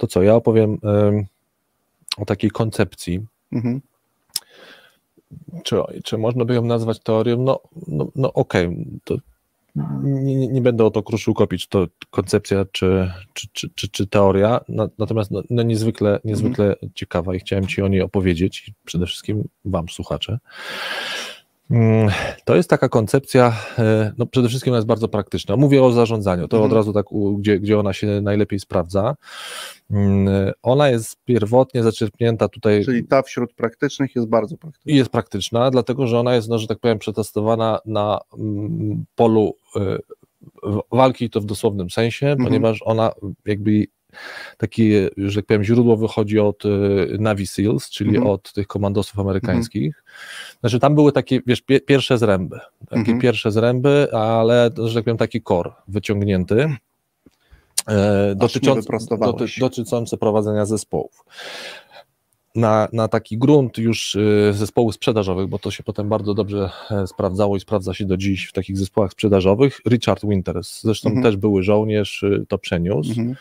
to co, ja opowiem o takiej koncepcji. Mhm. Czy, czy można by ją nazwać teorią? No, no, no okej, okay. to nie, nie, będę o to kruszył kopić, czy to koncepcja, czy, czy, czy, czy, czy teoria, natomiast no, no niezwykle, niezwykle mhm. ciekawa i chciałem Ci o niej opowiedzieć, przede wszystkim Wam, słuchacze. Mm, to jest taka koncepcja, e, no przede wszystkim ona jest bardzo praktyczna. Mówię o zarządzaniu, to mhm. od razu tak, gdzie, gdzie ona się najlepiej sprawdza. Mm, ona jest pierwotnie zaczerpnięta tutaj. Czyli ta wśród praktycznych jest bardzo praktyczna. Jest praktyczna, dlatego że ona jest, no, że tak powiem, przetestowana na mm, polu e, walki, to w dosłownym sensie, mhm. ponieważ ona jakby takie, że tak powiem, źródło wychodzi od y, Navy SEALs, czyli mhm. od tych komandosów amerykańskich. Mhm. Znaczy tam były takie, wiesz, pie, pierwsze zręby, takie mhm. pierwsze zręby, ale, że tak powiem, taki kor wyciągnięty. E, dotyczący, doty, dotyczący prowadzenia zespołów. Na, na, taki grunt już y, zespołów sprzedażowych, bo to się potem bardzo dobrze e, sprawdzało i sprawdza się do dziś w takich zespołach sprzedażowych. Richard Winters, zresztą mhm. też były żołnierz, to przeniósł. Mhm.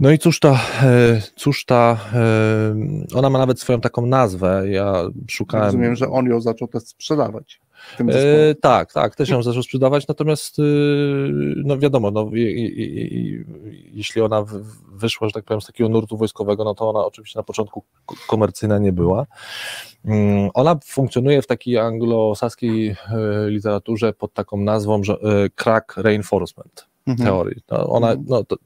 No i cóż ta, e, cóż ta, e, ona ma nawet swoją taką nazwę, ja szukałem... Rozumiem, że on ją zaczął też sprzedawać. E, tak, tak, też ją zaczął sprzedawać, natomiast e, no wiadomo, no, i, i, i, jeśli ona wyszła, że tak powiem, z takiego nurtu wojskowego, no to ona oczywiście na początku komercyjna nie była. Mm, ona funkcjonuje w takiej anglosaskiej literaturze pod taką nazwą, że crack reinforcement mhm. teorii. No, ona, mhm. no, to,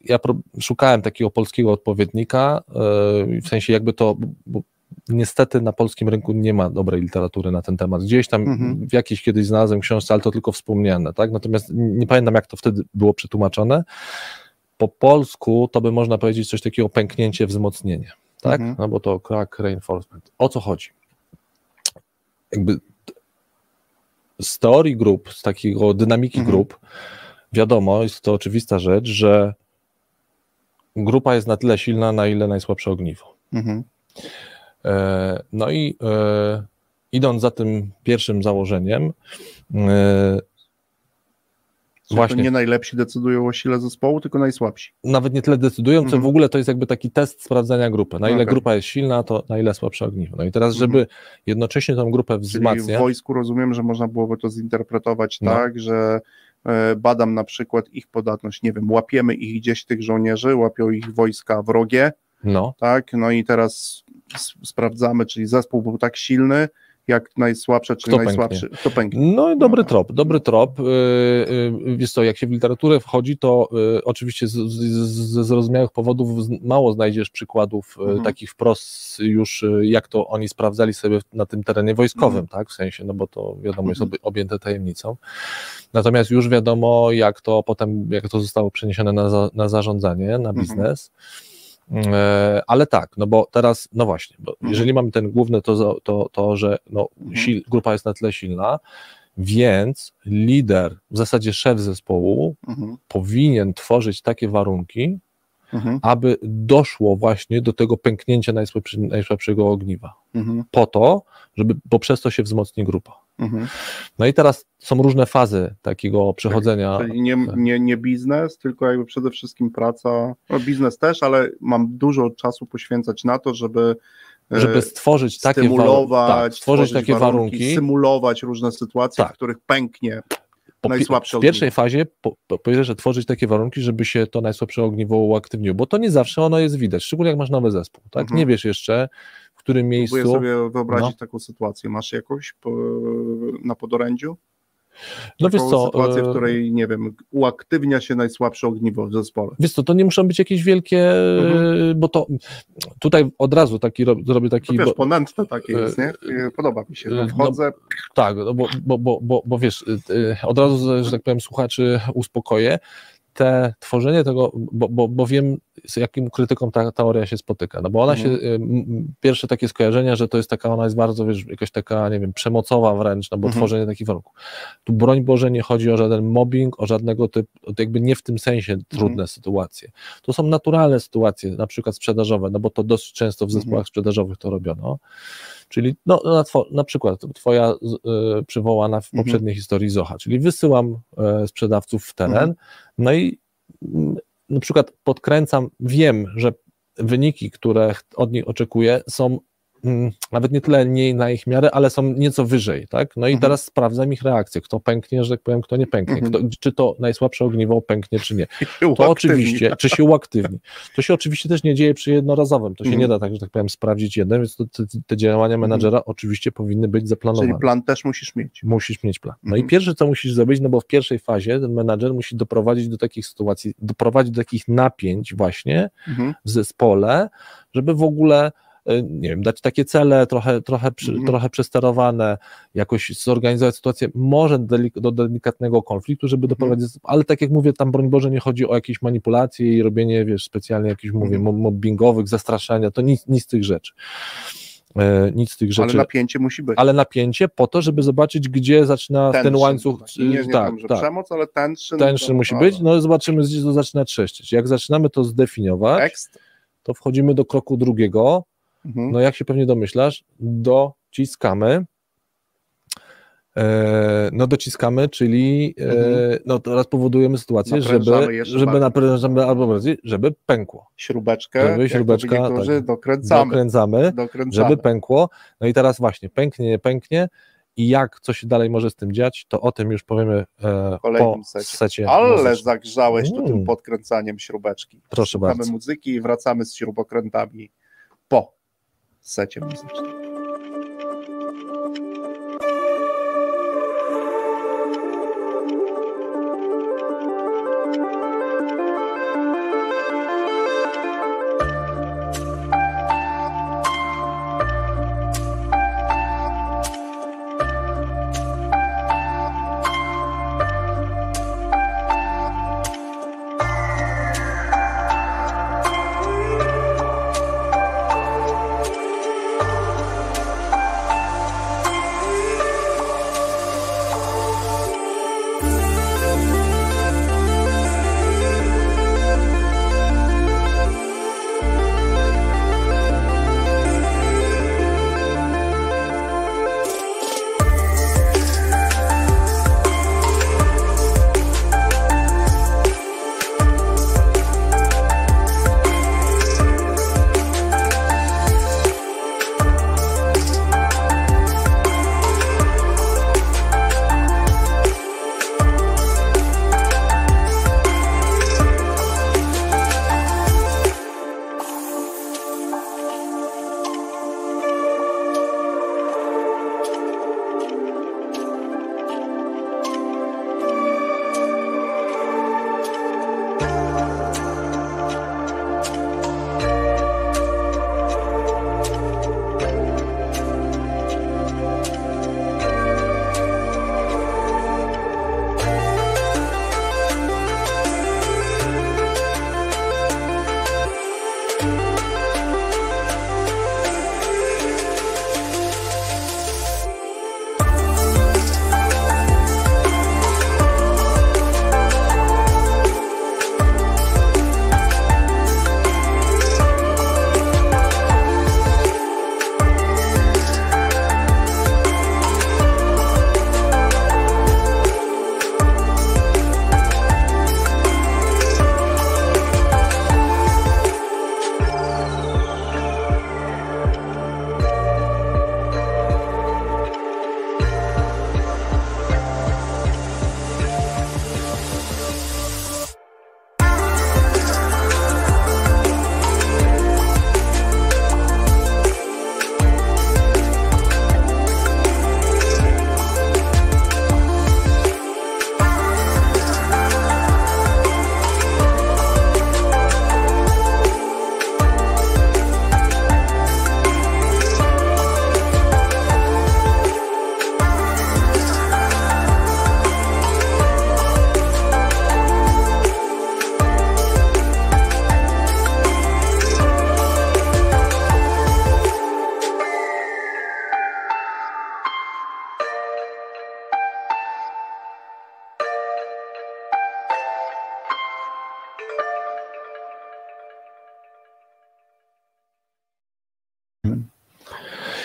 ja szukałem takiego polskiego odpowiednika, e, w sensie jakby to, bo niestety na polskim rynku nie ma dobrej literatury na ten temat. Gdzieś tam mhm. w jakiejś kiedyś znalazłem książce, ale to tylko wspomniane, tak? Natomiast nie pamiętam, jak to wtedy było przetłumaczone. Po polsku to by można powiedzieć coś takiego pęknięcie, wzmocnienie, tak? Mhm. No bo to crack reinforcement. O co chodzi? Jakby z teorii grup, z takiego dynamiki mhm. grup, wiadomo, jest to oczywista rzecz, że grupa jest na tyle silna, na ile najsłabsze ogniwo. Mhm. E, no i e, idąc za tym pierwszym założeniem, e, Właśnie. Nie najlepsi decydują o sile zespołu, tylko najsłabsi. Nawet nie tyle decydują, co mhm. w ogóle to jest jakby taki test sprawdzania grupy. Na ile okay. grupa jest silna, to na ile słabsze ogniwo. No i teraz, żeby mhm. jednocześnie tą grupę wzmacniać... Czyli w wojsku rozumiem, że można byłoby to zinterpretować no. tak, że badam na przykład ich podatność, nie wiem, łapiemy ich gdzieś tych żołnierzy, łapią ich wojska wrogie, no. tak, no i teraz sprawdzamy, czyli zespół był tak silny, jak najsłabsze, czyli kto najsłabszy, pęknie. kto pęknie. No i dobry no. trop, dobry trop. Yy, yy, wiesz co, jak się w literaturę wchodzi, to yy, oczywiście z, ze zrozumiałych powodów mało znajdziesz przykładów mhm. takich wprost już, jak to oni sprawdzali sobie na tym terenie wojskowym, mhm. tak, w sensie, no bo to wiadomo jest mhm. objęte tajemnicą. Natomiast już wiadomo, jak to potem, jak to zostało przeniesione na, za, na zarządzanie, na mhm. biznes. E, ale tak, no bo teraz, no właśnie, bo mhm. jeżeli mamy ten główny, to, to, to że no, mhm. sil, grupa jest na tyle silna, więc lider, w zasadzie szef zespołu, mhm. powinien tworzyć takie warunki, mhm. aby doszło właśnie do tego pęknięcia najsłabszego ogniwa. Mhm. Po to, żeby, bo przez to się wzmocni grupa. Mhm. No i teraz są różne fazy takiego przechodzenia. Czyli nie, nie, nie biznes, tylko jakby przede wszystkim praca, no biznes też, ale mam dużo czasu poświęcać na to, żeby e, żeby stworzyć takie stymulować, tak, stworzyć, takie warunki, warunki, symulować różne sytuacje, tak. w których pęknie po, najsłabsze W pierwszej fazie po, po, że tworzyć takie warunki, żeby się to najsłabsze ogniwo uaktywniło, bo to nie zawsze ono jest widać, szczególnie jak masz nowy zespół, tak? Mhm. Nie wiesz jeszcze, którym miejscu. Próbuję sobie wyobrazić no. taką sytuację. Masz jakąś na podorędziu? No wiesz co, sytuację, w e, której, nie wiem, uaktywnia się najsłabsze ogniwo w zespole. Wiesz co, to nie muszą być jakieś wielkie, mhm. bo to tutaj od razu taki zrobię taki... No wiesz, bo, ponętne takie jest, nie? Podoba mi się, no, wchodzę... No, tak, bo, bo, bo, bo, bo wiesz, od razu, że tak powiem, słuchaczy uspokoję, te tworzenie tego, bo, bo, bo wiem, z jakim krytyką ta teoria się spotyka, no bo ona mhm. się, pierwsze takie skojarzenia, że to jest taka, ona jest bardzo, wiesz, jakaś taka, nie wiem, przemocowa wręcz, no bo mhm. tworzenie takich warunków. Tu broń Boże nie chodzi o żaden mobbing, o żadnego typu, jakby nie w tym sensie trudne mhm. sytuacje. To są naturalne sytuacje, na przykład sprzedażowe, no bo to dosyć często w mhm. zespołach sprzedażowych to robiono. Czyli no, na, na przykład twoja y, przywołana w poprzedniej mhm. historii Zocha, czyli wysyłam y, sprzedawców w teren, mhm. no i mm, na przykład podkręcam, wiem, że wyniki, które od nich oczekuję, są nawet nie tyle nie na ich miarę, ale są nieco wyżej, tak? No i mhm. teraz sprawdzam ich reakcję, kto pęknie, że tak powiem, kto nie pęknie, mhm. kto, czy to najsłabsze ogniwo pęknie, czy nie. To oczywiście, czy się uaktywni. To się oczywiście też nie dzieje przy jednorazowym, to się mhm. nie da tak, że tak powiem, sprawdzić jednym, więc to, te, te, działania mhm. menadżera oczywiście powinny być zaplanowane. Czyli plan też musisz mieć. Musisz mieć plan. No i mhm. pierwsze, co musisz zrobić, no bo w pierwszej fazie ten menadżer musi doprowadzić do takich sytuacji, doprowadzić do takich napięć właśnie w zespole, żeby w ogóle nie wiem, dać takie cele trochę, trochę, mhm. trochę przesterowane, jakoś zorganizować sytuację, może do delikatnego konfliktu, żeby mhm. doprowadzić, ale tak jak mówię, tam broń Boże nie chodzi o jakieś manipulacje i robienie, wiesz, specjalnie jakichś, mówię, mhm. mobbingowych, zastraszania, to nic, nic z tych rzeczy. E, nic z tych rzeczy. Ale napięcie musi być. Ale napięcie po to, żeby zobaczyć, gdzie zaczyna tension, ten łańcuch. Tak, nie, nie tak, tam, tak. przemoc, ale tension. Tension musi być, no zobaczymy, gdzie to zaczyna trzeszczyć. Jak zaczynamy to zdefiniować, to wchodzimy do kroku drugiego, Mhm. No jak się pewnie domyślasz, dociskamy. E, no dociskamy, czyli e, mhm. no teraz powodujemy sytuację, żeby, żeby naprężamy albo żeby pękło. Śrubeczkę, żeby śrubeczka tak, dokręcamy, dokręcamy, dokręcamy, żeby pękło. No i teraz właśnie pęknie, nie pęknie i jak, co się dalej może z tym dziać, to o tym już powiemy e, po secie. secie Ale muzycznym. zagrzałeś tu tym mm. podkręcaniem śrubeczki. Proszę Słuchamy bardzo. muzyki i wracamy z śrubokrętami po secie muzycznym.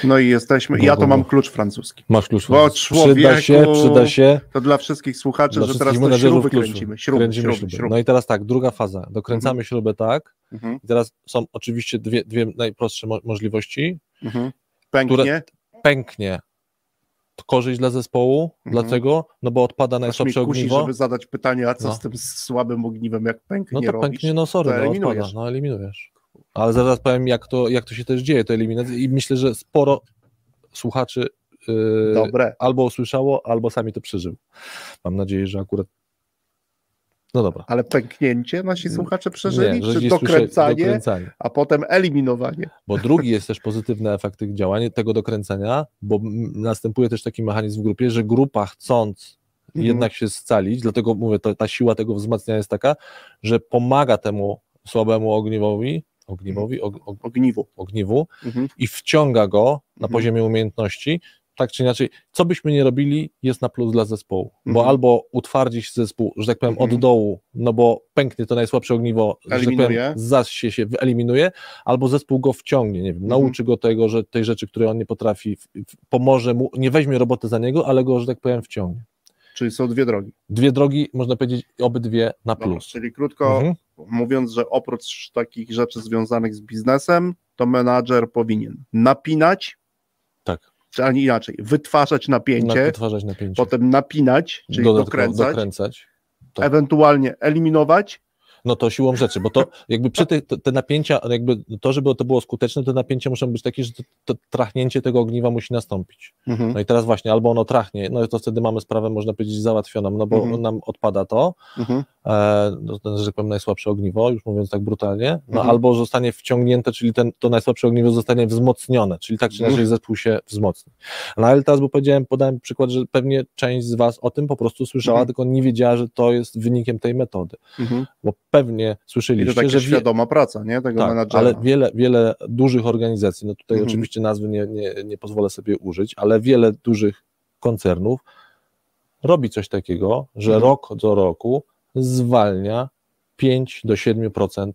No i jesteśmy, ja to mam klucz francuski. Masz klucz francuski. Bo przyda się, przyda się. To dla wszystkich słuchaczy, dla że teraz to śruby kręcimy. Śruby, kręcimy śruby, śruby. No i teraz tak, druga faza. Dokręcamy mhm. śrubę tak. Mhm. I teraz są oczywiście dwie, dwie najprostsze mo możliwości. Mhm. Pęknie. Pęknie korzyść dla zespołu, mhm. dlaczego? No bo odpada najsłabsze kusi, ogniwo. żeby zadać pytanie, a co no. z tym słabym ogniwem, jak pęknie No to robisz, pęknie, no sorry, no odpada, no eliminujesz. Ale zaraz powiem, jak to, jak to się też dzieje, to eliminacja i myślę, że sporo słuchaczy yy, Dobre. albo usłyszało, albo sami to przeżył. Mam nadzieję, że akurat no dobra. Ale pęknięcie nasi słuchacze przeżyli, Nie, czy dokręcanie, dokręcanie, a potem eliminowanie? Bo drugi jest też pozytywny efekt tych działań, tego dokręcenia, bo następuje też taki mechanizm w grupie, że grupa chcąc mhm. jednak się scalić, dlatego mówię, to, ta siła tego wzmacniania jest taka, że pomaga temu słabemu ogniwowi, ogniwowi, og, og, ogniwu, ogniwu mhm. i wciąga go na mhm. poziomie umiejętności, tak czy inaczej, co byśmy nie robili, jest na plus dla zespołu, mhm. bo albo utwardzi się zespół, że tak powiem, mhm. od dołu, no bo pęknie to najsłabsze ogniwo, eliminuje. że tak powiem, zaś się, się wyeliminuje, albo zespół go wciągnie, nie wiem, mhm. nauczy go tego, że tej rzeczy, które on nie potrafi, pomoże mu, nie weźmie roboty za niego, ale go, że tak powiem, wciągnie. Czyli są dwie drogi. Dwie drogi, można powiedzieć, obydwie na plus. Dobra, czyli krótko mhm. Mówiąc, że oprócz takich rzeczy związanych z biznesem, to menadżer powinien napinać, tak ani inaczej, wytwarzać napięcie, wytwarzać napięcie. potem napinać, czyli dokręcać, dokręcać tak. ewentualnie eliminować no to siłą rzeczy, bo to jakby przy tych, te napięcia, jakby to, żeby to było skuteczne, te napięcia muszą być takie, że to, to trachnięcie tego ogniwa musi nastąpić. Mhm. No i teraz właśnie, albo ono trachnie, no to wtedy mamy sprawę, można powiedzieć, załatwioną, no bo mhm. nam odpada to, mhm. e, no, że tak powiem, najsłabsze ogniwo, już mówiąc tak brutalnie, no mhm. albo zostanie wciągnięte, czyli ten, to najsłabsze ogniwo zostanie wzmocnione, czyli tak czy inaczej mhm. zespół się wzmocni. No ale teraz, bo powiedziałem, podałem przykład, że pewnie część z Was o tym po prostu słyszała, mhm. tylko nie wiedziała, że to jest wynikiem tej metody, bo pewnie słyszeliście, I to że świadoma praca, nie, tego tak, menadżera. ale wiele, wiele dużych organizacji, no tutaj mhm. oczywiście nazwy nie, nie, nie pozwolę sobie użyć, ale wiele dużych koncernów robi coś takiego, że mhm. rok do roku zwalnia 5 do 7%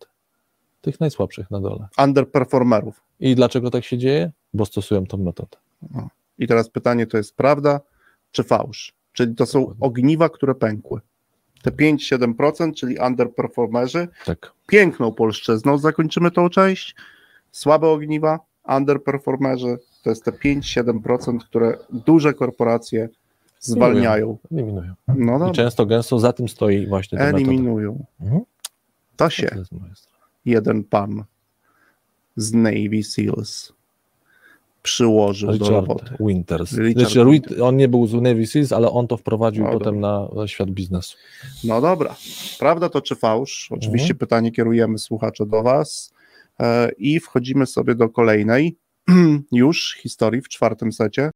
tych najsłabszych na dole. Underperformerów. I dlaczego tak się dzieje? Bo stosują tą metodę. I teraz pytanie, to jest prawda czy fałsz? Czyli to są ogniwa, które pękły te 5-7%, czyli underperformerzy. Tak. Piękną polszczyzną zakończymy tą część. Słabe ogniwa, underperformerzy to jest te 5-7%, które duże korporacje zwalniają. Eliminują. No I często gęsto za tym stoi właśnie ta Eliminują. Mhm. To się jeden pan z Navy Seals przyłożył Richard do roboty. Winters. Richard znaczy, Winters. On nie był z Navy Seals, ale on to wprowadził no potem na, na, świat biznesu. No dobra. Prawda to czy fałsz? Oczywiście mhm. pytanie kierujemy słuchacze do Was e, i wchodzimy sobie do kolejnej już historii w czwartym secie.